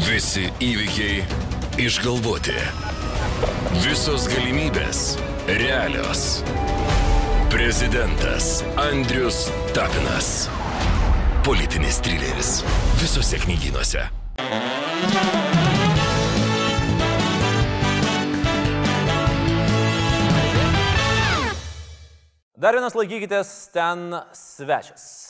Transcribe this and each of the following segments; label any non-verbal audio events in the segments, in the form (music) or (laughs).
Visi įvykiai išgalvoti. Visos galimybės realios. Prezidentas Andrius Tapinas. Politinis trileris. Visose knygynuose. Dar vienas laikykitės ten svečias.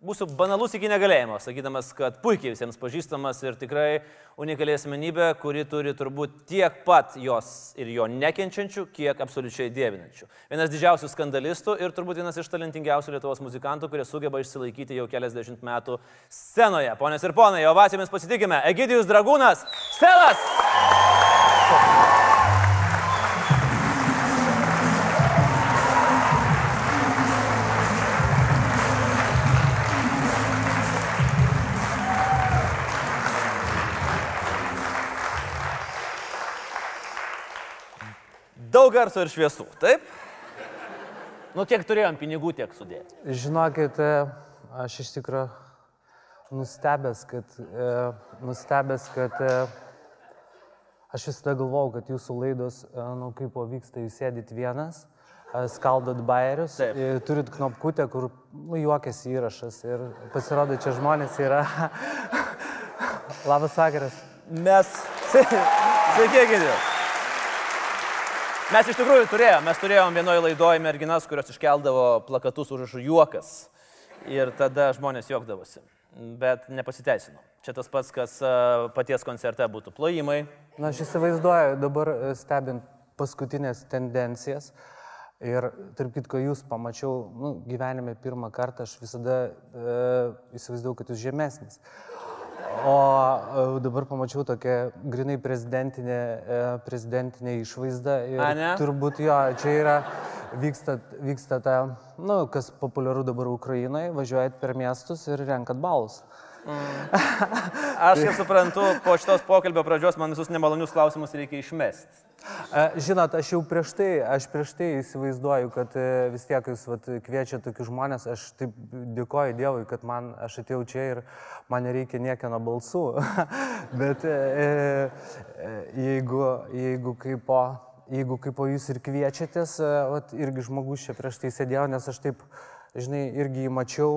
Būsiu banalus iki negalėjimo, sakydamas, kad puikiai visiems pažįstamas ir tikrai unikaliai asmenybė, kuri turi turbūt tiek pat jos ir jo nekenčiančių, kiek absoliučiai dievinančių. Vienas didžiausių skandalistų ir turbūt vienas iš talentingiausių Lietuvos muzikantų, kurie sugeba išsilaikyti jau keliasdešimt metų scenoje. Ponios ir ponai, ovacijomis pasitikime. Egidijus Dragūnas, Stelas! Daug garso ir šviesų, taip? Nu, kiek turėjom pinigų, tiek sudėti. Žinokit, e, aš iš tikrųjų nustebęs, kad, e, nustebęs, kad e, aš visada galvojau, kad jūsų laidos, e, nu, kaip vyksta, jūs sėdit vienas, e, skaldot bairius, e, turit knopkutę, kur nu, juokiasi įrašas ir pasirodo, čia žmonės yra. (laughs) Labas vakaras. Mes. (laughs) Sveiki, Egidijus. Mes iš tikrųjų turėjom, mes turėjom vienoje laidoje merginas, kurios iškeldavo plakatus užrašų juokas. Ir tada žmonės juokdavosi. Bet nepasiteisino. Čia tas pats, kas a, paties koncerte būtų plojimai. Na, aš įsivaizduoju dabar e, stebint paskutinės tendencijas. Ir tarp kitko, jūs pamačiau, nu, gyvenime pirmą kartą aš visada e, įsivaizdavau, kad jūs žemesnis. O e, dabar pamačiau tokią grinai prezidentinę, e, prezidentinę išvaizdą. Ir A, ne? turbūt jo, čia yra, vyksta, vyksta ta, nu, kas populiaru dabar Ukrainoje, važiuojat per miestus ir renkat balus. (laughs) Aš kaip suprantu, po šitos pokalbio pradžios man visus nemalonius klausimus reikia išmesti. Žinot, aš jau prieš tai, aš prieš tai įsivaizduoju, kad e, vis tiek jūs vat, kviečia tokius žmonės, aš taip dėkoju Dievui, kad man, aš atėjau čia ir man nereikia niekieno balsų. (laughs) Bet e, e, jeigu, jeigu kaip po, jeigu kaip po jūs ir kviečiatės, e, vat, irgi žmogus čia prieš tai sėdėjo, nes aš taip, žinai, irgi jį mačiau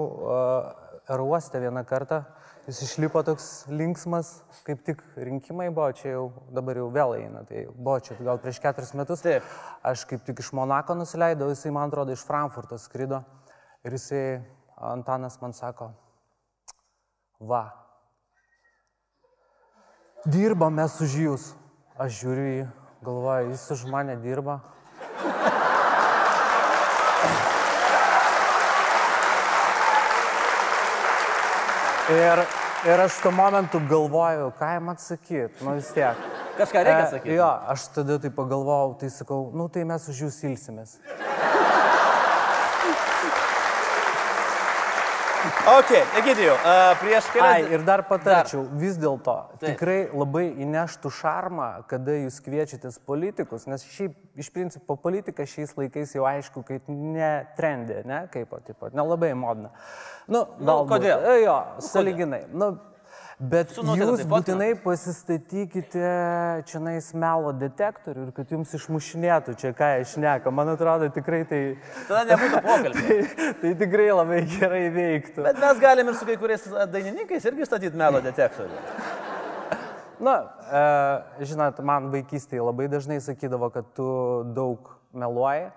aerouoste vieną kartą. Jis išlipo toks linksmas, kaip tik rinkimai buvo, čia jau dabar jau vėl eina, tai buvo čia gal prieš keturis metus. Taip. Aš kaip tik iš Monako nusileidau, jisai man atrodo iš Frankfurto skrido ir jisai, Antanas man sako, va, dirbam mes už jūs. Aš žiūriu į jį, galvoju, jis už mane dirba. Ir, ir aš tuo momentu galvoju, ką jam atsakyti, nu vis tiek. Kažką reikia E, sakyti. Jo, aš tada tai pagalvojau, tai sakau, nu tai mes už jūs ilsimės. Ok, Egidijau, a, prieš Ai, kelias... ir dar patarčiau, vis dėlto tikrai labai įneštų šarmą, kada jūs kviečiatės politikus, nes šiaip iš principo politika šiais laikais jau aišku, kaip ne trendė, ne, kaip, tipo, nelabai modna. Nu, galbūt. kodėl? E, Jo, saliginai. Nu, bet jūs būtinai pasistatykite čia nais melo detektorių ir kad jums išmušinėtų čia, ką aš šneka. Man atrodo, tikrai tai, Tada nebūtų pokalbio. (laughs) tai, tai tikrai labai gerai veiktų. Bet mes galim ir su kai kuriais dainininkais irgi statyti melo detektorių. Na, e, žinot, man vaikystėje labai dažnai sakydavo, kad tu daug meluoji,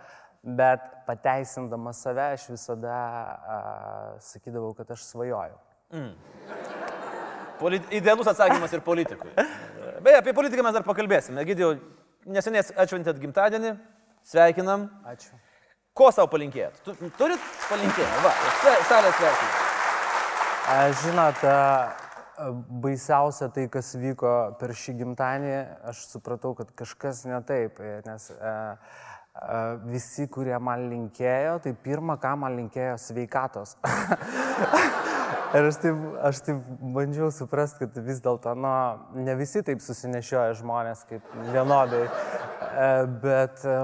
bet pateisindamas save aš visada e, sakydavau, kad aš svajoju. Polit... Idealus atsakymas ir politikui. Beje, apie politiką mes dar pakalbėsime. Egidijau, neseniai atšventėt gimtadienį, sveikinam. Ačiū. Ko savo palinkėjot? Tu, turit palinkėjimą? Va, salės sveikinam. Žinot, baisiausia tai, kas vyko per šį gimtadienį, aš supratau, kad kažkas ne taip, nes e, e, visi, kurie man linkėjo, tai pirmą, ką man linkėjo sveikatos. (laughs) Ir aš taip, aš taip bandžiau suprasti, kad vis dėlto, nu, ne visi taip susinešioja žmonės kaip vienodai, E, bet e,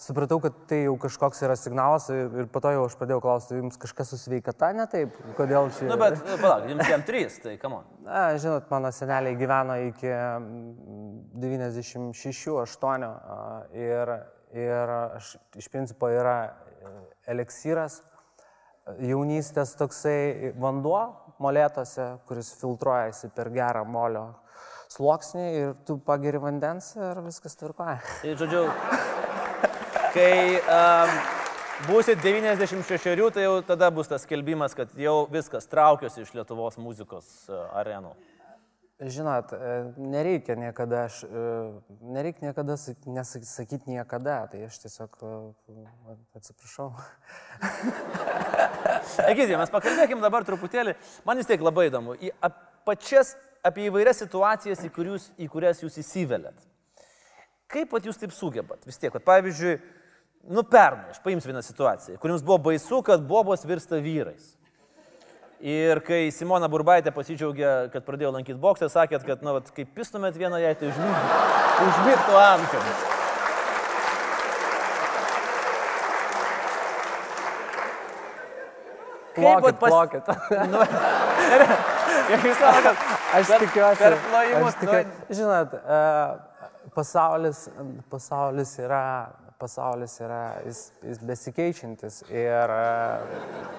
supratau, kad tai jau kažkoks yra signalas ir, po to jau aš pradėjau klausti, jums kažkas su sveikata ne taip, kodėl čia... Nu, bet, nu, palauk, jums jam trys, tai kam? Na, žinot, mano seneliai gyveno iki mm, 96-8 ir, ir aš, iš principo yra e, eleksyras, jaunystės toksai vanduo molėtose, kuris filtruojasi per gerą molio sluoksnį ir tu pageri vandens ir viskas tvarkoja. Tai žodžiu, kai um, būsit 96, tai jau tada bus tas skelbimas, kad jau viskas traukiuosi iš Lietuvos muzikos arenų. Žinot, e, nereikia niekada, aš, e, nereikia niekada nesakyti niekada, tai aš tiesiog e, atsiprašau. (laughs) Egidija, mes pakalbėkime dabar truputėlį, man vis tiek labai įdomu, į pačias, apie įvairias situacijas, į, kurius, į kurias jūs įsivelėt. Kaip pat jūs taip sugebat? Vis tiek, kad pavyzdžiui, nu pernai, aš paimsiu vieną situaciją, kur jums buvo baisu, kad bobos virsta vyrais. Ir kai Simona Burbaitė pasidžiaugė, kad pradėjo lankyti boksą, sakėt, kad, na, vat, kaip pistumėt vieną jai, tai užmigtų antkamis. Kaip pat pas... (laughs) Nu, (laughs) jūs sakote, aš tikiuosi. Per plojimus. Aš tikiuosi. Nu... Žinot, pasaulis, pasaulis yra pasaulis yra, jis, jis besikeičiantis ir,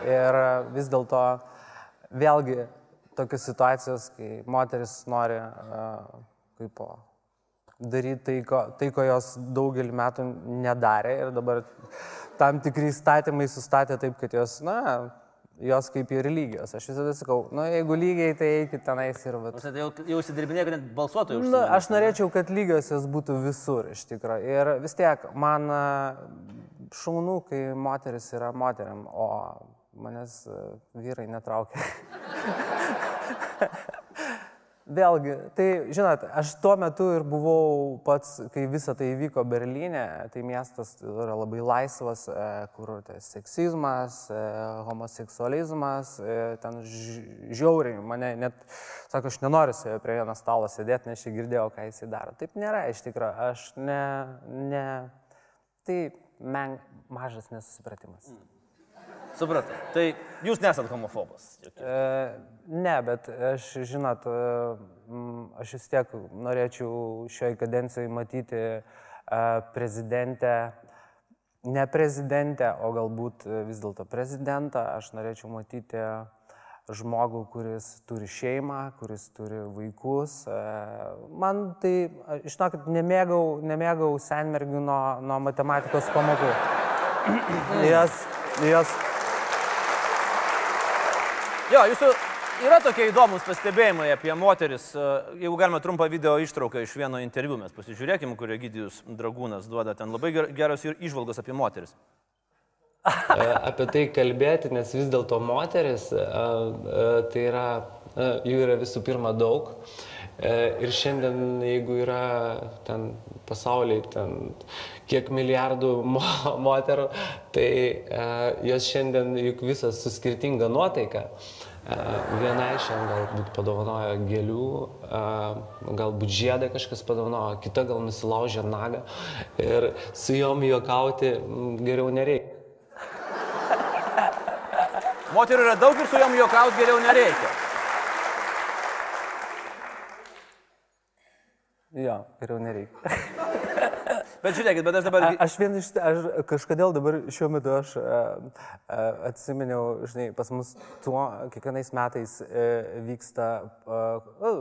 ir vis dėlto vėlgi tokios situacijos, kai moteris nori kaip po daryti tai ko, tai, ko jos daugelį metų nedarė ir dabar tam tikri įstatymai sustatė taip, kad jos, na, jos kaip ir lygios. Aš visada sakau, nu jeigu lygiai, tai eikit tenais ir... Jūs jau, jau įsidirbinė, kad net balsuotojų už tai. Aš norėčiau, kad lygios jos būtų visur iš tikrųjų. Ir vis tiek man šaunu, kai moteris yra moteriam, o manęs e, vyrai netraukia. Vėlgi, tai žinot, aš tuo metu ir buvau pats, kai visa tai įvyko Berlyne, tai miestas yra labai laisvas, e, kur tai seksizmas, e, homoseksualizmas, ten žiauriai, mane net, sako, aš nenoriu prie vieno stalo sėdėti, nes aš girdėjau, ką jisai daro. Taip nėra, iš tikrųjų, aš ne, ne, tai men, mažas nesusipratimas. Mm. Supratau. Tai jūs nesat homofobas. E, ne, bet aš, žinot, e, aš vis tiek norėčiau šioje kadencijoje matyti e, prezidentę, ne prezidentę, o galbūt vis dėlto prezidentą. Aš norėčiau matyti žmogų, kuris turi šeimą, kuris turi vaikus. E, man tai, žinokit, nemėgau, nemėgau senmergių nuo, nuo matematikos pamokų. (clears throat) Jas, jas Jo, jūsų yra tokie įdomus pastebėjimai apie moteris. E, jeigu galima trumpą video ištrauką iš vieno interviu, mes pasižiūrėkime, kur Egidijus Dragūnas duoda ten labai geros išvalgos apie moteris. E, apie tai kalbėti, nes vis dėlto moteris, e, tai yra, jų yra visų pirma daug. Ir šiandien, jeigu yra ten pasaulyje ten kiek milijardų mo moterų, tai jos šiandien juk visas su skirtinga nuotaika. Vienai šiandien galbūt padovanojo gėlių, galbūt žiedą kažkas padovanojo, kita gal nusilaužė nagą ir su juom juokauti geriau nereikia. (laughs) Moterų yra daug ir su juom juokauti geriau nereikia. Jo, geriau nereikia. (laughs) Bet žiūrėkit, bet aš dabar... A, aš vien iš... Aš kažkodėl dabar šiuo metu aš a, a, atsiminiau, žinai, pas mus tuo kiekvienais metais a, e, vyksta... A, a,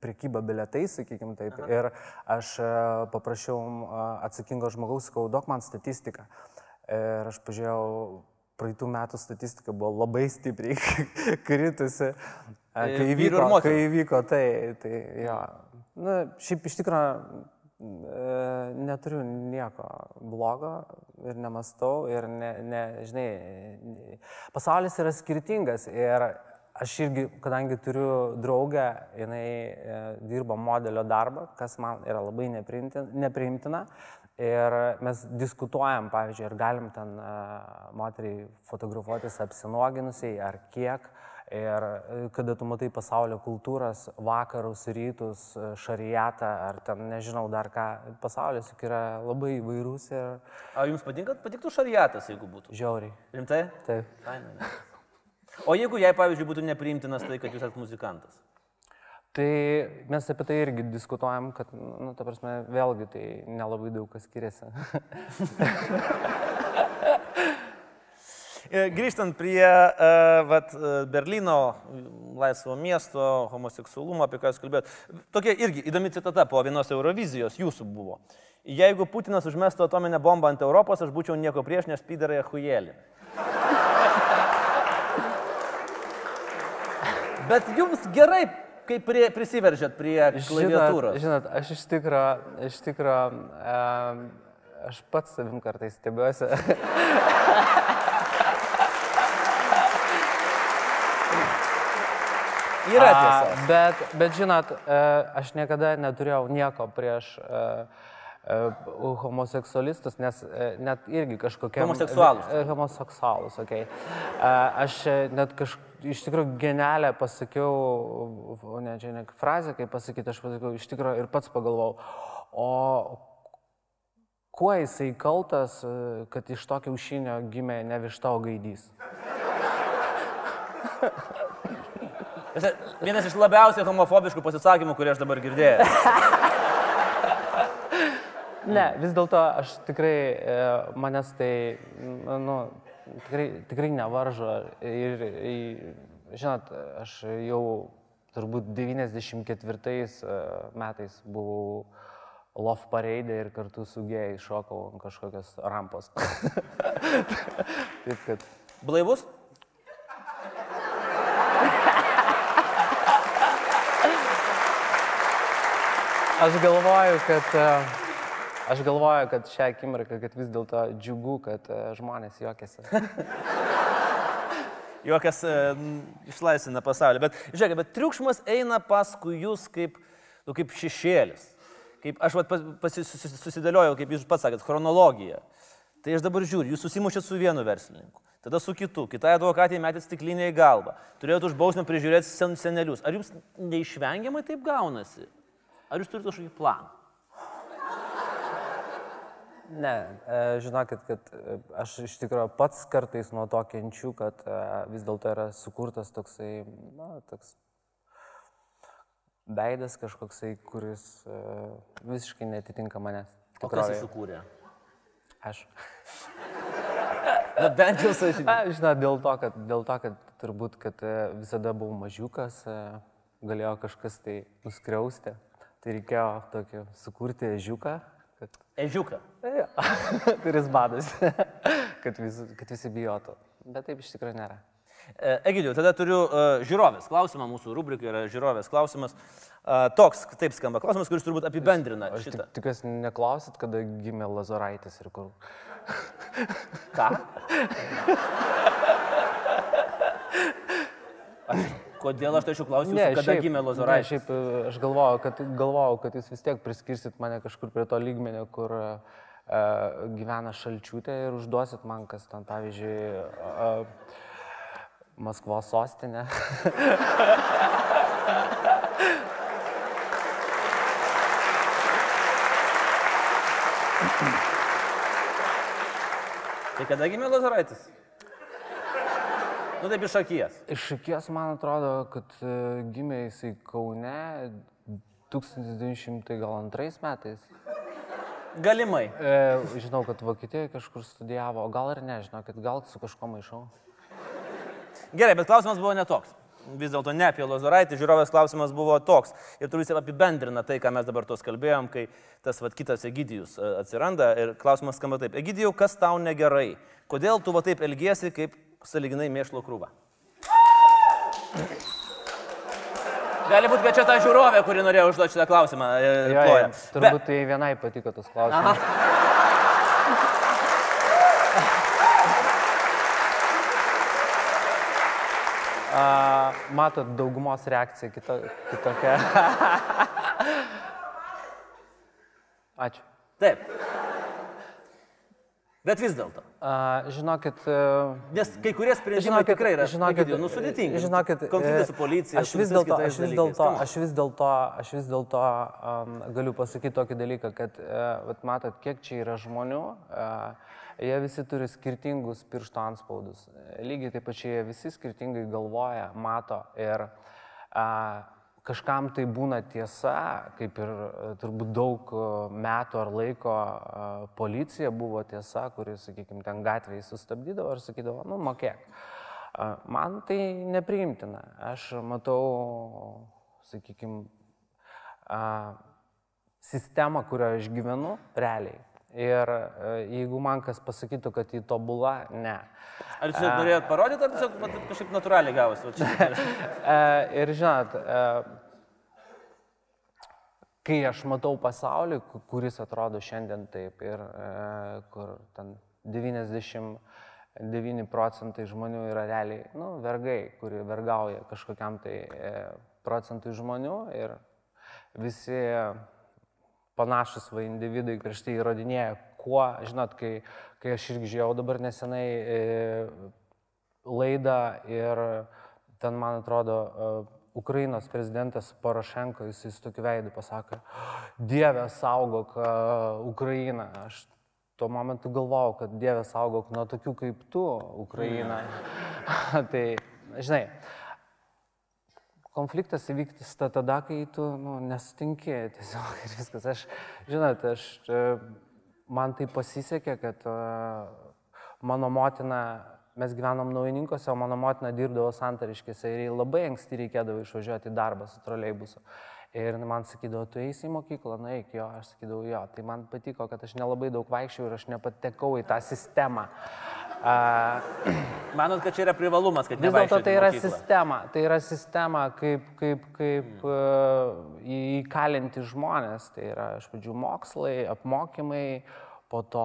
prekyba biletais, sakykime taip. Aha. Ir aš paprašiau atsakingo žmogaus, sakau, duok man statistiką. Ir aš pažiūrėjau, praeitų metų statistika buvo labai stipriai (laughs) kritusi. Kai įvyko, kai įvyko tai, tai jo. Na, šiaip iš tikrųjų E, neturiu nieko blogo ir nemastau ir, ne, ne, žinai, pasaulis yra skirtingas ir aš irgi, kadangi turiu draugę, jinai e, dirba modelio darbą, kas man yra labai nepriimtina. Ir mes diskutuojam, pavyzdžiui, ar galim ten uh, moteriai fotografuotis apsinuoginusiai, ar kiek. Ir e, kada tu matai pasaulio kultūras, vakarus, rytus, e, šarijatą ar ten nežinau dar ką, pasaulis juk yra labai įvairus ir Ar jums patinka, patiktų šariatas, jeigu būtų? žiauriai. Rimtai? Taip. Ne? O jeigu jai, pavyzdžiui, būtų nepriimtinas tai, kad jūs esate muzikantas? Tai mes apie tai irgi diskutuojam, kad, nu, ta prasme, vėlgi tai nelabai daug kas skiriasi. (laughs) E, Grįžtant prie uh, vat, e, Berlyno laisvo miesto, homoseksualumo, apie ką jūs kalbėjote. Tokia irgi įdomi citata po vienos Eurovizijos jūsų buvo. Jeigu Putinas užmestų atominę bombą ant Europos, aš būčiau nieko prieš, nes pydarai hujėlį. Bet jums gerai, kai prie, prisiveržėt prie klaviatūros. Žinot, žinot, aš iš tikro, iš tikro, um, aš pats savim kartais stebiuosi. (laughs) Yra tiesa. Bet, bet žinot, e, aš niekada neturėjau nieko prieš e, homoseksualistus, nes e, net irgi kažkokie... Homoseksualus. Homoseksualus, okei. Okay. Aš e, net kažkaip iš tikrųjų genelę pasakiau, o ne, čia ne frazę, kaip pasakyti, aš pasakiau, iš tikrųjų ir pats pagalvojau, o kuo jisai kaltas, kad iš to kiaušinio gimė ne višta, o gaidys? (laughs) Vienas iš labiausiai homofobiškų pasisakymų, kurį aš dabar girdėjau. Ne, vis dėlto aš tikrai, e, manęs tai, nu, tikrai, tikrai nevaržo. Ir, ir, žinot, aš jau turbūt 94 e, metais buvau Love Parade ir kartu su gėjai šokau ant kažkokios rampos. (laughs) Taip kad. Blaivus? Aš galvoju, kad, e, aš galvoju, kad šią akimirką, kad vis dėlto džiugu, kad e, žmonės juokiasi. (laughs) Jokas e, išlaisvina pasaulį. Bet, žiūrėk, bet triukšmas eina paskui jūs kaip, nu, kaip šešėlis. Kaip aš vat, pas- susidėliojau, kaip jūs pats sakėt, chronologiją. Tai aš dabar žiūriu, jūs susimušėt su vienu verslininku, tada su kitu, kitai advokatė metėt stiklinę į galvą, turėjot už bausmę prižiūrėti sen, senelius. Ar jums neišvengiamai taip gaunasi? Ar jūs turite kažkokį planą? Ne, e, žinokit, kad aš iš tikrųjų pats kartais nuo to kenčiu, kad e, vis dėlto yra sukurtas toksai, na, toks veidas kažkoksai, kuris e, visiškai netitinka manęs. O kas jį tikrovėje. sukūrė? Aš. Na bent jau sąžininkai. Na, žinot, dėl to, kad, dėl to, kad turbūt, kad visada buvau mažiukas, galėjo kažkas tai nuskriausti. Tai reikėjo tokį sukurti ežiuką, kad Ežiuką. Jo. (laughs) kuris badosi, (laughs) kad, vis, kad visi bijotų. Bet taip iš tikrųjų nėra. E, Egidijau, tada turiu uh, žiūrovės klausimą, mūsų rubrika yra žiūrovės klausimas. Uh, toks, taip skamba klausimas, kuris turbūt apibendrina Aš tik, šitą. tikiuosi neklausit, kada gimė Lazoraitis ir kur. Ką? (laughs) Kodėl aš tačiau klausiu, ne, kada gimė Ne, Lozoraitis? šiaip e, aš galvojau kad, galvojau, kad jūs vis tiek priskirsit mane kažkur prie to lygmenio, kur uh, gyvena šalčiūtė ir užduosit man, kas ten, pavyzdžiui, uh, Maskvos sostinė. (laughs) Tai kada gimė Lozoraitis? Nu taip iš akies. Iš akies man atrodo, kad e, gimė jisai Kaune 1902 metais. Galimai. E, žinau, kad Vokietijoje kažkur studijavo, gal ir ne, žinau, kad gal su kažkuo maišau. Gerai, bet klausimas buvo netoks. Vis dėlto ne apie Lozoraitį, žiūrovės klausimas buvo toks. Ir turbūt jis apibendrina tai, ką mes dabar tos kalbėjom, kai tas vat, kitas Egidijus e, atsiranda. Ir klausimas skamba taip. Egidijau, kas tau negerai? Kodėl tu va taip elgiesi, kaip saliginai mėšlo krūva? Gali būti, kad čia ta žiūrovė, kuri norėjo užduoti šitą klausimą. e, Jo, jo, turbūt tai vienai patiko tas klausimas. A, matot, daugumos reakcija kita, kitokia. (laughs) Ačiū. Taip. Bet vis dėlto. Žinokit, a, Nes kai kurie sprendimai tikrai yra žinokit, nu, sudėtingi. Žinokit, konfliktas e, su policija. Aš vis dėlto, aš vis dėlto, aš vis dėlto, aš vis dėlto um, galiu pasakyti tokį dalyką, kad, uh, matot, kiek čia yra žmonių, uh, jie visi turi skirtingus piršto anspaudus. Lygiai taip pačiai jie visi skirtingai galvoja, mato ir uh, kažkam tai būna tiesa, kaip ir e, turbūt daug e, metų ar laiko e, policija buvo tiesa, kuris, sakykime, ten gatvėje sustabdydavo ir sakydavo, nu, mokėk. Man tai nepriimtina. Aš matau, sakykime, sistemą, kurioje aš gyvenu realiai. Ir e, jeigu man kas pasakytų, kad jį tobula, ne. Ar jūs uh, norėjot parodyti, ar tiesiog mat, kažkaip natūraliai gavosi? (laughs) E, Ir žinot, e, kai aš matau pasaulį, ku- kuris atrodo šiandien taip ir kur ten 99 procentai žmonių yra realiai, nu, vergai, kurie vergauja kažkokiam tai procentui žmonių ir visi panašus va individai prieš tai įrodinėja, kuo, žinot, kai, kai aš irgi žiūrėjau dabar nesenai e, laidą ir ten, man atrodo, e, Ukrainos prezidentas Porošenko, jis su tokiu veidu pasakė, Dieve saugok e, Ukrainą. Aš tuo momentu galvojau, kad Dieve saugok nuo tokių kaip tu Ukrainą. (laughs) tai, žinai, konfliktas įvyksta tada, kai tu nu, nesutinki tiesiog ir viskas. Aš, žinot, aš, e, man tai pasisekė, kad e, mano motina, mes gyvenom naujininkose, o mano motina dirbdavo santariškėse ir labai anksti reikėdavo išvažiuoti į darbą su troleibusu. Ir man sakydavo, tu eisi į mokyklą, na eik jo, aš sakydavau jo. Tai man patiko, kad aš nelabai daug vaikščiau ir aš nepatekau į tą sistemą. Uh, (clears throat) Manot, kad čia yra privalumas, kad Vis dėlto tai yra mokyklą? sistema, tai yra sistema, kaip, kaip, kaip mm. įkalinti žmonės. Tai yra iš pradžių mokslai, apmokymai, po to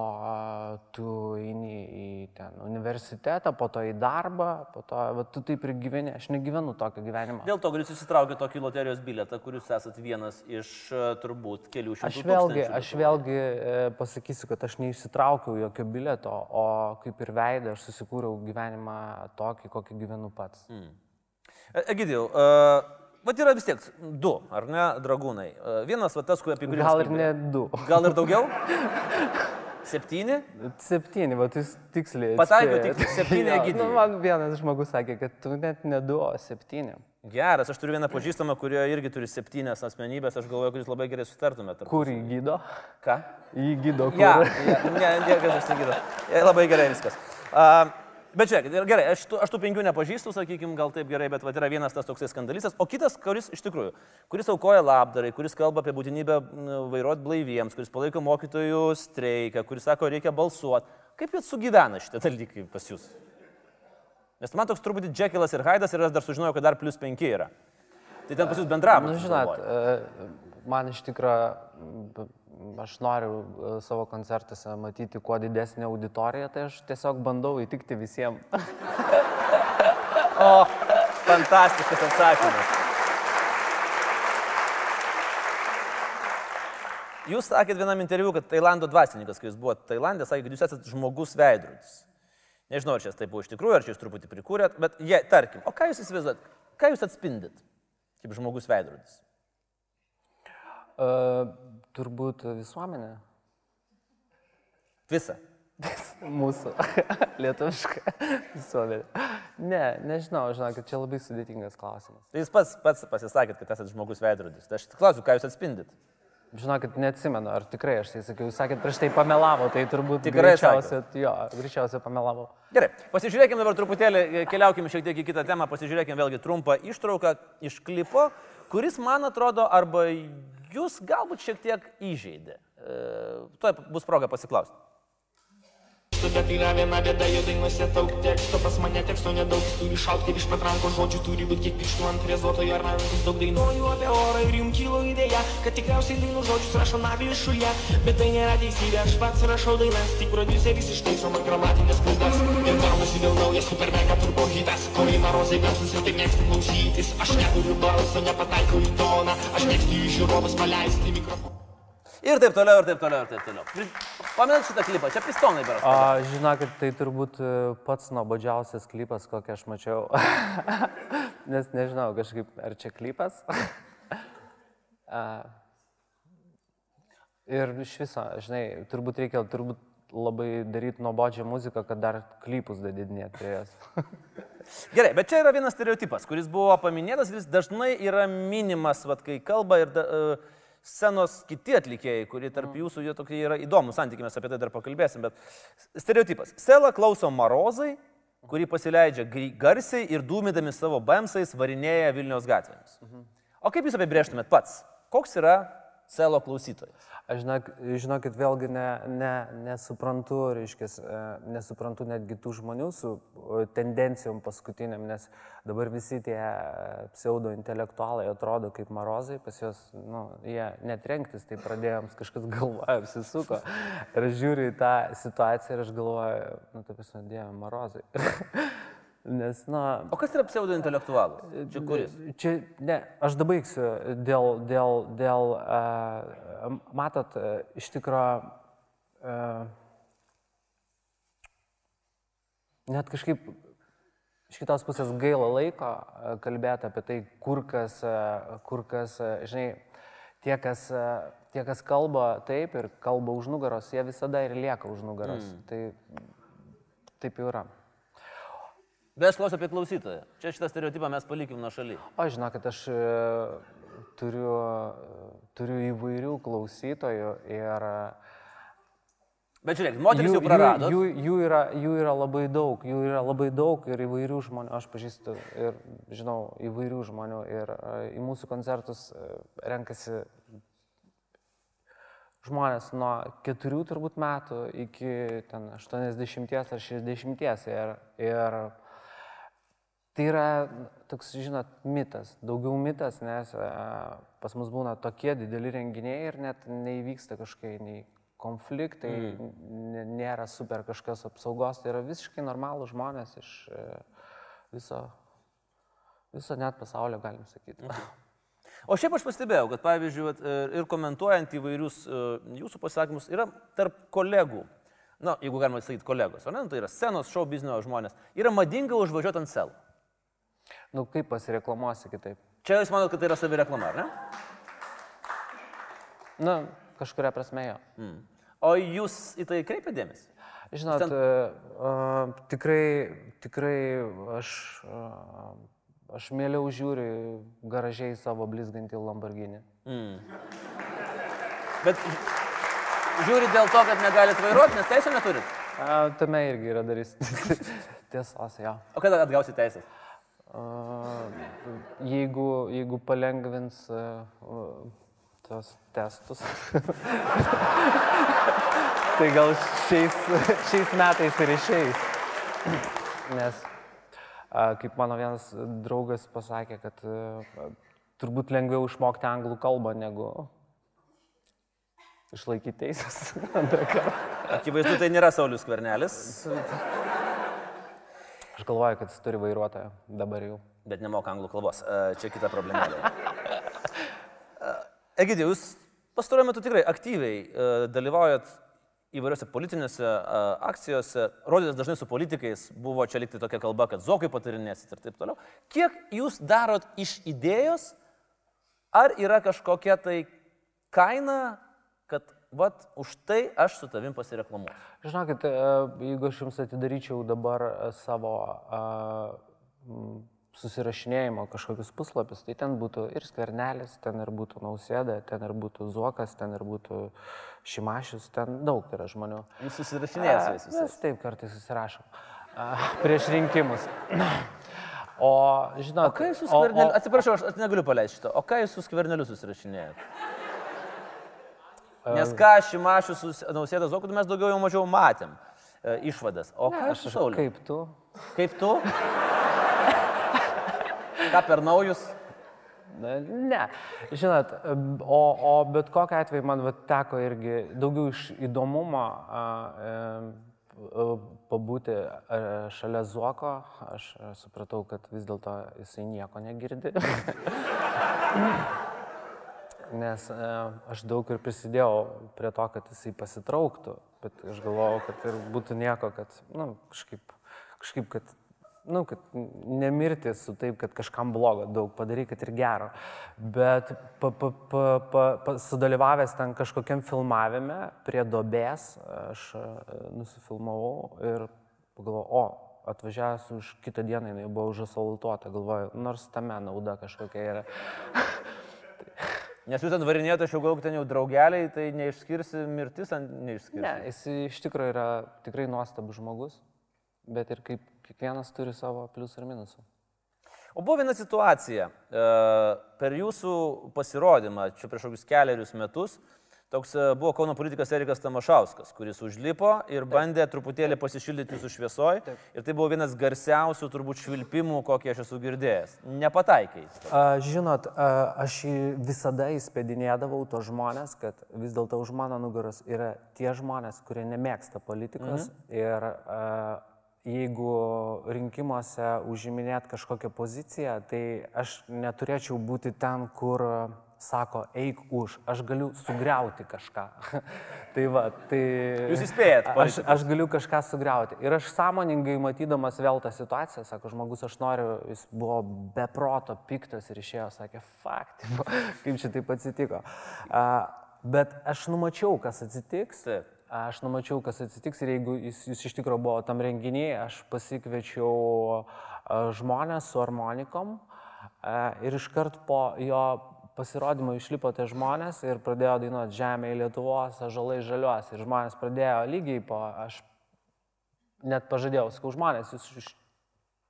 tu eini į ten universitetą, po to į darbą, po to va, tu taip ir gyveni. Aš negyvenu tokio gyvenimo. Dėl to, kad jūs įsitraukėte tokį loterijos bilietą, kuris esat vienas iš turbūt kelių šimtų. Aš vėlgi, aš vėlgi e, pasakysiu, kad aš neišsitraukiau jokio bileto, o kaip ir veidą aš susikūriau gyvenimą tokį, kokį gyvenu pats. Mm. Egidijau, uh, vat yra vis tiek du, ar ne, dragūnai. Uh, vienas, va tas, kur apie kurį... Gal ir ne du. Gal ir daugiau? (laughs) Septyni? Septyni, va, jūs tiksliai. Atspėjot. tik septyni (laughs) Egidijai. Nu, man vienas žmogus sakė, kad tu net ne du, o septyni. Geras, aš turiu vieną pažįstamą, kurio irgi turi septynias asmenybės, aš galvoju, kad jūs labai gerai sutartumėte. Kur jį gydo? Ką? Jį gydo kur? Ja, ja, ne, niekas aš. Ja, labai gerai viskas. Uh, bet ir gerai, aš tų, aš tų penkių nepažįstu, sakykime, gal taip gerai, bet va, yra vienas tas toksai skandalistas, o kitas, kuris iš tikrųjų, kuris aukoja labdarai, kuris kalba apie būtinybę vairuoti blaiviems, kuris palaiko mokytojų streiką, kuris sako, reikia balsuoti. Kaip jūs sugyvena šitie dalykai pas jūs? Nes man toks truputį Džekilas ir Haidas ir aš dar sužinojau, kad dar plus penki yra. Tai ten pas jūs bendravimas. Nu, žinot, man iš tikrųjų, aš noriu e, savo koncertuose matyti kuo didesnį auditoriją, tai aš tiesiog bandau įtikti visiems. (laughs) O, fantastiškas atsakymas. Jūs sakėt vienam interviu, kad Tailando dvasininkas, kai jūs buvote Tailandė, sakė, kad jūs esate žmogus veidrodis. Nežinau, ar čia tai buvo iš tikrųjų, ar čia jūs truputį prikūrėt, bet jie, tarkim, o ką jūs įsivaizduojat, ką jūs atspindit kaip žmogus veidrodis? Uh, turbūt visuomenė. Visą. Mūsų (laughs) lietuviška visuomenė. Ne, nežinau, žinokit, čia labai sudėtingas klausimas. Tai jūs pats, pats pasisakėt, kad esate žmogus veidrodis. Tai aš klausiu, ką jūs atspindit? Žinokit, neatsimenu, ar tikrai aš tai sakiau, jūs sakėt, prieš tai pamelavo, tai turbūt Tikrai greičiausiai, jo, greičiausiai pamelavo. Gerai, pasižiūrėkime dabar truputėlį, keliaukime šiek tiek į kitą temą, pasižiūrėkime vėlgi trumpą ištrauką iš klipo, kuris, man atrodo, arba jūs galbūt šiek tiek įžeidė. E, Tuo bus proga pasiklausti. Bet yra viena bėda, jo dainuose daug teksto, pas mane teksto nedaug, turi šaukti iš patrankos žodžių, turi būti kiek pirštų ant frezuotojo ar rankos, daug dainuoju apie orą ir jums kilo idėja, kad tikriausiai dainų žodžius rašo navilis šulė, bet tai nėra teisybė, aš pats rašau dainas, tik produceris ištaiso man gramatinės klaidas. Ir gaunasi vėl naujas super mega turbo hitas, Korina Rozai garsus ir taip mėgstu klausytis, aš neturiu balso, nepataikau į toną, aš mėgstu į žiūrovus paleisti mikrofoną. Ir taip toliau, ir taip toliau, ir taip toliau. Pamenat šitą klipą, čia pistonai beras. A, žinokit, tai turbūt e, pats nuobodžiausias klipas, kokį aš mačiau. (laughs) Nes nežinau, kažkaip, ar čia klipas. (laughs) A, ir iš viso, žinai, turbūt reikia turbūt labai daryti nuobodžią muziką, kad dar klipus dadidinėti prie jos. (laughs) Gerai, bet čia yra vienas stereotipas, kuris buvo paminėtas, jis dažnai yra minimas, vat, kai kalba ir da, uh, scenos kiti atlikėjai, kurie tarp jūsų jie tokie yra įdomus santykiai, mes apie tai dar pakalbėsim, bet stereotipas. Sela klauso Marozai, kurį pasileidžia garsiai ir dūmydami savo bamsais varinėja Vilnius gatvėmis. O kaip jūs apibrėžtumėt pats? Koks yra Selo klausytojas? Aš žinok, žinokit, vėlgi ne, ne, nesuprantu, reiškia, nesuprantu netgi tų žmonių su tendencijom paskutiniam, nes dabar visi tie pseudo intelektualai atrodo kaip marozai, pas juos, nu, jie net renktis, tai pradėjom, kažkas galvoja, apsisuko. Ir aš žiūriu į tą situaciją ir aš galvoju, nu, taip esu, dieve, marozai. (laughs) nes, na, O kas yra pseudointelektualas? Čia kuris? Čia, ne, aš dabaigsiu dėl, dėl, dėl uh, matot, uh, iš tikrųjų, uh, net kažkaip iš kitos pusės gaila laiko uh, kalbėti apie tai, kur kas, uh, kur kas, uh, žinai, tie kas, uh, tie, kas kalba taip ir kalba už nugaros, jie visada ir lieka už nugaros. Mm. Tai taip jau yra. Bet aš klausiu apie klausytoją. Čia šitą stereotipą mes palikim nuo šaly. O žinokit, aš e, turiu, e, turiu įvairių klausytojų ir e, Bet žiūrėk, moteris jau prarado. jų, jų, jų, yra, jų yra labai daug, jų yra labai daug ir įvairių žmonių, aš pažįstu ir žinau įvairių žmonių ir į mūsų koncertus renkasi žmonės nuo keturių turbūt metų iki ten 80 ar 60 ir, ir Tai yra toks, žinot, mitas, daugiau mitas, nes e, pas mus būna tokie dideli renginiai ir net neįvyksta kažkokie nei konfliktai, mm. nėra super kažkas apsaugos, tai yra visiškai normalų žmonės iš e, viso, viso net pasaulio, galim sakyti. O šiaip aš pastebėjau, kad pavyzdžiui, vat, e, ir komentuojant įvairius jūsų pasakymus, yra tarp kolegų, na, jeigu galima sakyti kolegos, o ne, nu, tai yra scenos, šou biznio žmonės, yra madinga užvažiuoti ant sel. Nu, kaip pasireklamuosi kitaip? Čia jūs manote, kad tai yra savireklama, ar ne? Na, kažkuria prasme jo. Mm. O jūs į tai kreipiate dėmesį? Žinot, Ten- uh, tikrai, tikrai aš, uh, aš mieliau žiūriu garažiai savo blizgantį Lamborghini. Bet žiūri dėl to, kad negalit vairuoti, nes teisų neturit. Uh, tame irgi yra darys. (laughs) Tiesos, jo. O kada atgausit teisės? Jeigu, jeigu palengvins uh, tos testus, (laughs) tai gal šiais, šiais metais ir išeis. Nes, kaip mano vienas draugas pasakė, kad uh, turbūt lengviau išmokti anglų kalbą negu išlaikyti teisės (laughs) antrą kartą. Akivaizdu, tai nėra Saulis Kvernelis, (laughs) Aš galvoju, kad jis turi vairuotoją dabar jau. bet nemoka anglų kalbos. E, Čia kita problemėlė. Egidė, jūs pastaruoju metu tikrai aktyviai e, dalyvaujat įvairiose politinėse e, akcijose, rodėtės dažnai su politikais, buvo čia likti tokia kalba, kad zokai patarinėsit ir taip toliau. Kiek jūs darot iš idėjos, ar yra kažkokia tai kaina, kad vat, už tai aš su tavim pasireklamuosiu? Žinokit, e, jeigu aš jums atidaryčiau dabar e, savo m, susirašinėjimo kažkokius puslapius, tai ten būtų ir skvernelis, ten ir būtų nausėda, ten ir būtų zuokas, ten ir būtų šimašius, ten daug yra žmonių. Jūs susirašinėjate su jais Mes visais. taip kartais susirašom. A, prieš rinkimus. (clears throat) O, žinot, O ką jūs su skverneliu, atsiprašau, aš negaliu paleisti šito, o ką jūs su skverneliu susirašinėjate? Nes ką Šimašius su Nausėda Zoku, mes daugiau jau mažiau matėm e, išvadas. O ką aš su Sauliu? Kaip tu? Kaip tu? Ką per naujus? Na, Ne, žinot, o, o bet kokiu atveju man vat, teko irgi daugiau iš įdomumo a, e, a, pabūti a, šalia Zuoko, aš a, supratau, kad vis dėlto jisai nieko negirdi. (laughs) Nes a, aš daug ir prisidėjau prie to, kad jisai pasitrauktų. bet aš galvojau, kad ir būtų nieko, kad, na, nu, kažkaip, kažkaip, kad, na, nu, kad nemirti su taip, kad kažkam blogo daug padaryk, kad ir gero. Bet pa, pa, pa, pa, pa, sudalyvavęs ten kažkokiam filmavime prie dobės, aš e, nusifilmavau ir pagalvojau, o, atvažiavęs už kitą dieną, jinai buvo užasaltuota, galvoju, nors tame nauda kažkokia yra. Nes jūs ten varinėjote, aš jau galvoju, ten jau draugeliai, tai neišskirsi mirtis, neišskirsi. Ne, jis iš tikrųjų yra tikrai nuostabus žmogus, bet ir kaip kiekvienas turi savo pliusų ir minusų. O buvo viena situacija, e, per jūsų pasirodymą, čia prieš kokius keliarius metus, Toks e, buvo Kauno politikas Erikas Tamašauskas, kuris užlipo ir bandė truputėlį pasišildyti su šviesoj. Ir tai buvo vienas garsiausių turbūt švilpimų, kokį aš esu girdėjęs. Nepataikiai. Žinot, a, aš visada įspėdinėdavau to žmonės, kad vis dėlto už mano nugaros yra tie žmonės, kurie nemėgsta politikos. Mhm. Ir a, jeigu rinkimuose užiminėt kažkokią poziciją, tai aš neturėčiau būti ten, kur sako, eik už, aš galiu sugriauti kažką. (laughs) tai va, tai... Jūs įspėjat, aš, aš galiu kažką sugriauti. Ir aš sąmoningai matydamas vėl tą situaciją, sako, žmogus, aš noriu, jis buvo beproto piktas ir išėjo, sakė, fakt, (laughs) kaip čia taip atsitiko. Uh, bet aš numačiau, kas atsitiks. Taip. Aš numačiau, kas atsitiks ir jeigu jis, jis iš tikrųjų buvo tam renginyje, aš pasikviečiau žmonės su harmonikom ir iškart po jo pasirodymo išlipo tie žmonės ir pradėjo dainuoti Žemė į Lietuvos, žalai žaliuos. Ir žmonės pradėjo lygiai po, aš net pažadėjau, sakau, žmonės, jūs iš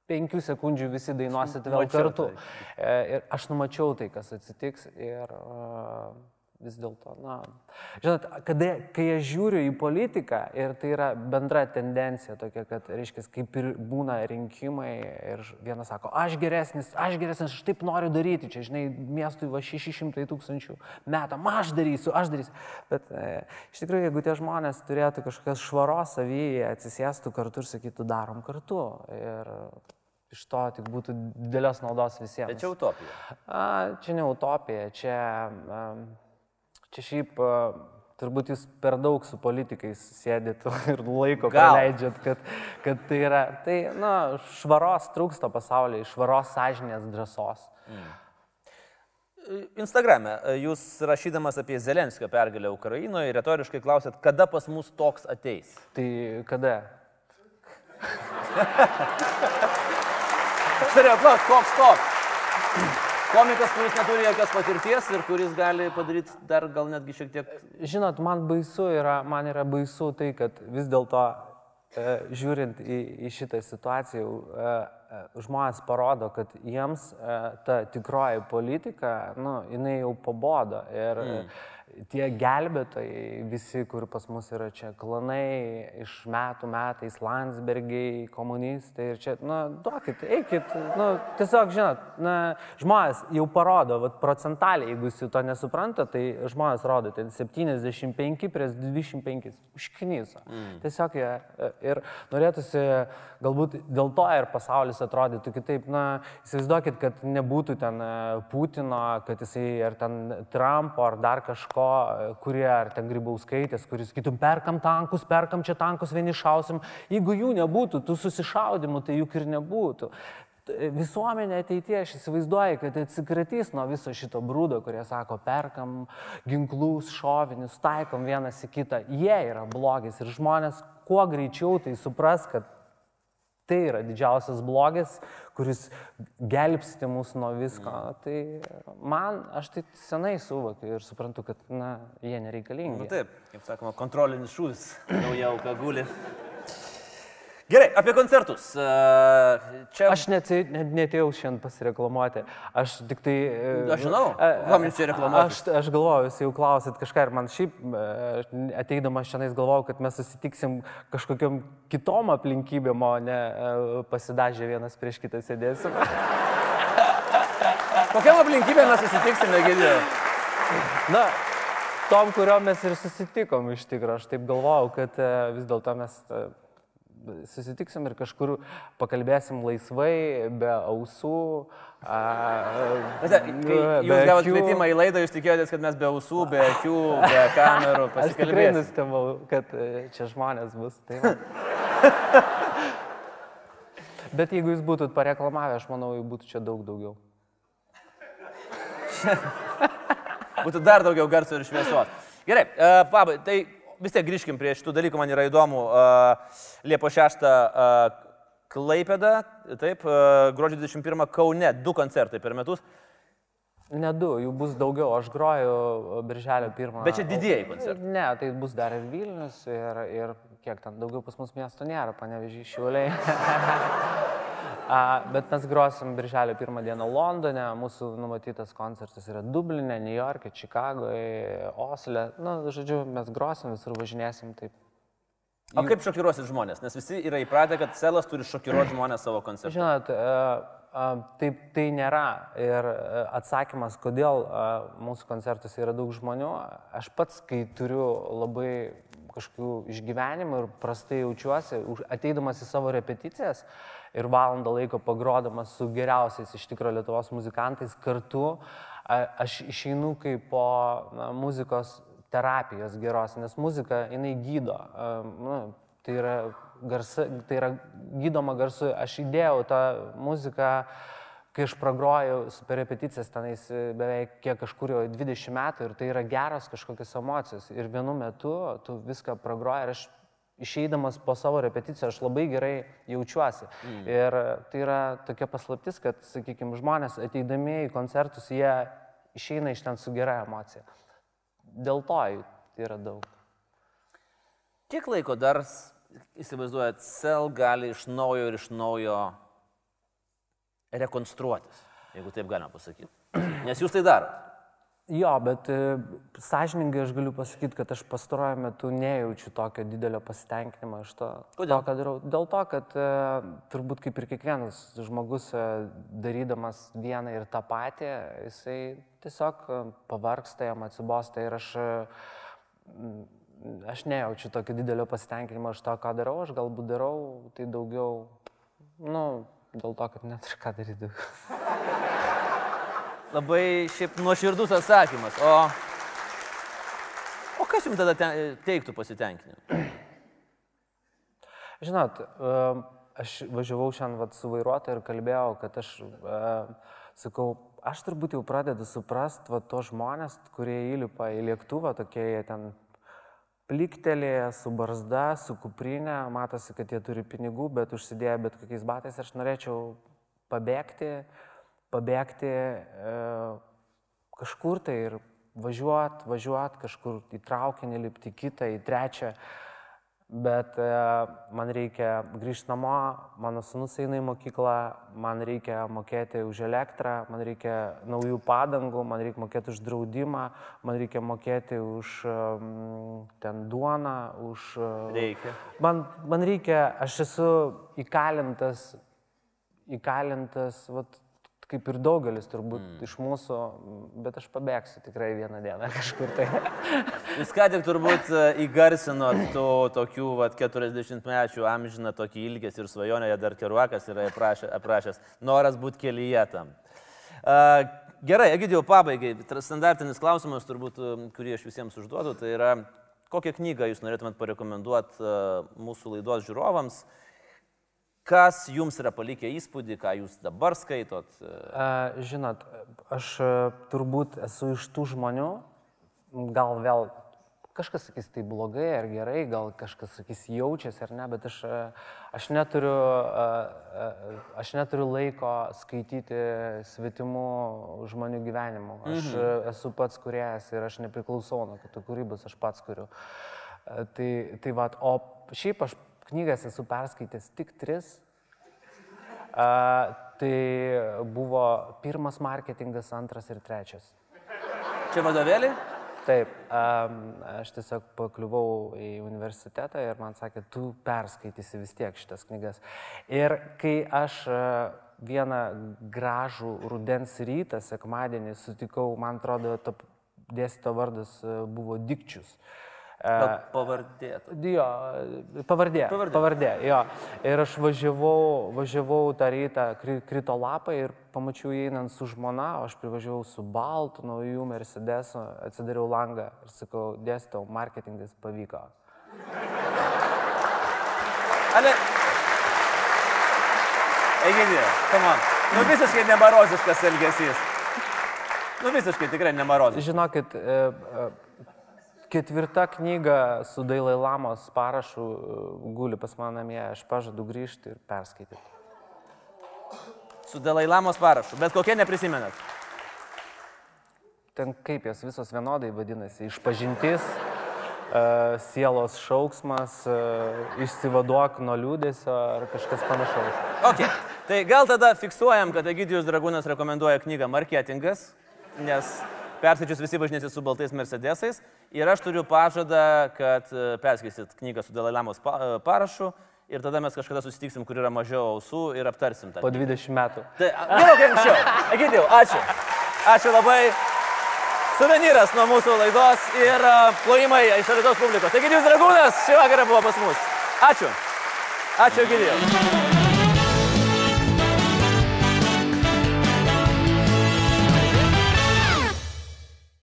penkių sekundžių visi dainuosit vėl kartu. Tai. Ir aš numačiau tai, kas atsitiks. Ir, uh, vis dėlto, na, žinot, kada, kai aš žiūriu į politiką ir tai yra bendra tendencija tokia, kad, reiškia, kaip ir būna rinkimai ir vienas sako, aš geresnis, aš geresnis, aš taip noriu daryti, čia, žinai, miestui va 600 tūkstančių metam, aš darysiu, aš darysiu. Bet e, iš tikrųjų, jeigu tie žmonės turėtų kažkokios švaros savyje, atsisėstų kartu ir sakytų, darom kartu. Ir iš to tik būtų didelės naudos visiems. Tai čia utopija. A, čia ne utopija, čia... A, Čia šiaip turbūt jūs per daug su politikais sėdit (laughs) ir laiko praleidžiat, kad, kad tai yra, tai, na, švaros trūksta pasaulyje, švaros sąžinės drąsos. Mm. Instagrame jūs rašydamas apie Zelenskio pergalę Ukrainoje retoriškai klausėt, kada pas mus toks ateis. Tai kada? Turėjau klausti, koks toks? Komikas, kuris neturi jokios patirties ir kuris gali padaryti dar gal netgi šiek tiek. Žinot, man baisu yra, man yra baisu tai, kad vis dėlto e, žiūrint į, į šitą situaciją, e, e, žmonės parodo, kad jiems e, ta tikroji politika, nu, jinai jau pabodo. Ir, mm tie gelbėtojai, visi, kur pas mus yra čia klanai, iš metų metais, Landsbergiai, komunistai ir čia, na, duokit, eikit, na, tiesiog, žinot, na, žmonės jau parodo, vat, procentaliai, jeigu jūs to nesupranta, tai žmonės rodo, ten 75 prieš 25, užknyso. Mm. Tiesiog jie ir norėtųsi, galbūt dėl to ir pasaulis atrodytų kitaip, na, įsivaizduokit, kad nebūtų ten e, Putino, kad jisai ar ten Trumpo ar dar kažko, kurie, ar ten grybauskaitės, kuris sakytum, perkam tankus, perkam čia tankus, vieni šausim. Jeigu jų nebūtų, tų susišaudimų, tai juk ir nebūtų. Visuomenė ateitie, aš įsivaizduoju, kad atsikratys nuo viso šito brūdo, kurie sako, perkam ginklus, šovinius, taikom vienas į kitą. Jie yra blogis ir žmonės kuo greičiau tai supras, kad Tai yra didžiausias blogis, kuris gelbsti mus nuo visko. Mm. Tai man, aš tai senai suvokiu ir suprantu, kad, na, jie nereikalingi. Na taip, kaip sakoma, kontrolinis šūvis, nauja auka guli. Gerai, apie koncertus. Čia... Aš net, netėjau šiandien pasireklamuoti. Aš tik tai... Aš žinau, kam jūs čia reklamuojate. Aš, aš galvoju, jūs jau klausit kažką ir man šiaip ateidamas šiandien galvojau, kad mes susitiksim kažkokiam kitom aplinkybėm, o ne pasidažę vienas prieš kitą sėdėsim. (laughs) Kokiam aplinkybėm mes susitiksime, girdėjau? Na, tom, kuriuom mes ir susitikom iš tikrųjų. Aš taip galvojau, kad vis dėlto mes susitiksim ir kažkur pakalbėsim laisvai, be ausų. A, e, kai jūs gavote kvietimą į laidą, jūs tikėjotės, kad mes be ausų, be akių, be (laughs) kamerų Aš tikrai pasikalbėsime. nustebau, kad e, čia žmonės bus. Tai. (laughs) Bet jeigu jūs būtumėt pareklamavę, aš manau, jų būtų čia daug daugiau. (laughs) Būtų dar daugiau garso ir šviesos. Gerai, uh, pabai, tai vis tiek grįžkim prie šitų dalykų, man yra įdomu. Uh, Liepo 6 uh, Klaipėda, taip, uh, gruodžio 21 Kaune, du koncertai per metus. Ne du, jų bus daugiau, aš groju birželio pirmą. Bet čia didieji koncertai. Ne, tai bus dar ir Vilnius, ir, ir kiek ten daugiau pas mus miesto nėra, panevežiai šiuliai. (laughs) Bet mes grosim birželio pirmą dieną Londone, mūsų numatytas koncertas yra Dublinė, New York'e, Čikagoje, Osle. Na, žodžiu, mes grosim, visur važinėsim, taip. O kaip šokiruosit žmonės? Nes visi yra įpratę, kad selas turi šokiruoti žmonės savo koncertu. Žinot, e, e, taip tai nėra. Ir e, atsakymas, kodėl mūsų koncertuose yra daug žmonių, aš pats, kai turiu labai kažkokių išgyvenimų ir prastai jaučiuosi, ateidamas į savo repeticijas ir valandą laiko pagrodamas su geriausiais iš tikrųjų Lietuvos muzikantais kartu, aš išeinu kaip po na, muzikos terapijos geros, nes muzika, jinai gydo. Nu, tai yra, garsa, tai yra gydoma garsu. Aš įdėjau tą muziką, kai aš pragrojau per repeticijas tenais e, beveik kiek kažkur jau 20 metų ir tai yra geros kažkokios emocijos. Ir vienu metu tu viską pragroji ir aš išeidamas po savo repeticijų aš labai gerai jaučiuosi. Mm. Ir tai yra tokia paslaptis, kad, sakykime, žmonės ateidami į koncertus, jie išeina iš ten su gera emocija. Dėl to jų yra daug. Kiek laiko dar, įsivaizduojat, sel gali iš naujo ir iš naujo rekonstruotis, jeigu taip galima pasakyti. Nes jūs tai darot. Jo, bet e, sąžiningai aš galiu pasakyti, kad aš pastaruoju metu nejaučiu tokio didelio pasitenkinimo iš to, Kodėl? to darau. Dėl to, kad e, turbūt kaip ir kiekvienas žmogus e, darydamas vieną ir tą patį, jisai tiesiog pavargsta, jam atsibosta ir aš, aš nejaučiu tokio didelio pasitenkinimo iš to, ką darau. Aš galbūt darau tai daugiau, nu, dėl to, kad neturiu ką daryti. (laughs) Labai šiaip nuoširdus atsakymas. O, o kas jums tada te- teiktų pasitenkinimą? (clears throat) Žinot, em, aš važiavau šiandien vat, su vairuotoju ir kalbėjau, kad aš em, sakau, aš turbūt jau pradedu suprasti va, tos žmonės, kurie įlipa į lėktuvą, tokie jie ten pliktelėje, su barzda, su kuprinė, matosi, kad jie turi pinigų, bet užsidėję bet kokiais batais, aš norėčiau pabėgti, pabėgti e, kažkur tai ir važiuot, važiuot kažkur į traukinį, lipti kitą, į trečią. Bet e, man reikia grįžti namo, mano sunus eina į mokyklą, man reikia mokėti už elektrą, man reikia naujų padangų, man reikia mokėti už draudimą, man reikia mokėti už um, ten duoną, už... e, Reikia. Man, man reikia, aš esu įkalintas, įkalintas, vat, kaip ir daugelis turbūt mm. iš mūsų, bet aš pabėgsiu tikrai vieną dieną kažkur tai. (laughs) Jūs ką tik turbūt e, įgarsinot tų tokių vat, 40 mečių amžiną tokį ilgesį ir svajonę, dar keruakas yra aprašę, aprašęs, noras būti kelyje tam. Uh, gerai, Egidijau, pabaigai, standartinis klausimas turbūt, e, kurį aš visiems užduodu, tai yra, kokią knygą jūs norėtumėt parekomenduoti uh, mūsų laidos žiūrovams, kas jums yra palikę įspūdį, ką jūs dabar skaitot. A, Žinot, aš turbūt esu iš tų žmonių, gal vėl kažkas sakys tai blogai ar gerai, gal kažkas sakys jaučiasi ar ne, bet aš, aš, neturiu, aš neturiu laiko skaityti svetimų žmonių gyvenimų. Aš a, esu pats kuriejas ir aš nepriklausau nuo kitų kūrybos, aš pats kuriu. Tai, tai va, o šiaip aš knygas esu perskaitęs tik tris. A, tai buvo pirmas marketingas, antras ir trečias. Čia vadovėlį? Taip, aš tiesiog pakliuvau į universitetą ir man sakė, tu perskaitysi vis tiek šitas knygas. Ir kai aš vieną gražų rudens rytą, sekmadienį, sutikau, man atrodo, to dėstyto vardas buvo Dikčius. Gal pavardė. Jo, pavardė. Pavardė. Pavardė, jo. Ir aš važiavau, važiavau tą rytą, kri- krito lapai ir pamačiau einant su žmona, aš privažiavau su baltu, naujų Mercedesu, atsidariau langą ir sakau, dėstau, marketingas pavyko. Ale. Egidija, come on. Nu visiškai nemaroziškas elgesys. Nu visiškai tikrai nemaroziškas. Žinokit, e, e, ketvirta knyga su Dailai Lamos parašu e, guli pas mane namie, aš pažadu grįžti ir perskaityti. Su Dalai Lamos parašu. Bet kokie neprisimenat. Ten kaip jos visos vienodai vadinasi, išpažintis, e, sielos šauksmas, e, išsivaduok nuo liūdėsio ar kažkas panašaus. Ok. Tai gal tada fiksuojam, kad Egidijus Dragūnas rekomenduoja knygą Marketingas, nes perskaičius visi važinėsi su baltais Mercedesais. Ir aš turiu pažadą, kad e, perskaitysit knygą su Dalai Lamos pa- e, parašu. Ir tada mes kažkada susitiksim, kur yra mažiau ausų ir aptarsim tą. Po 20 metų. Tai gerokai anksčiau. Egidijau, ačiū. Ačiū labai. Suvenyras nuo mūsų laidos ir a, plojimai iš Lietuvos publikos. Egidijus Dragūnas šį vakarą buvo pas mus. Ačiū. Ačiū, Egidijau.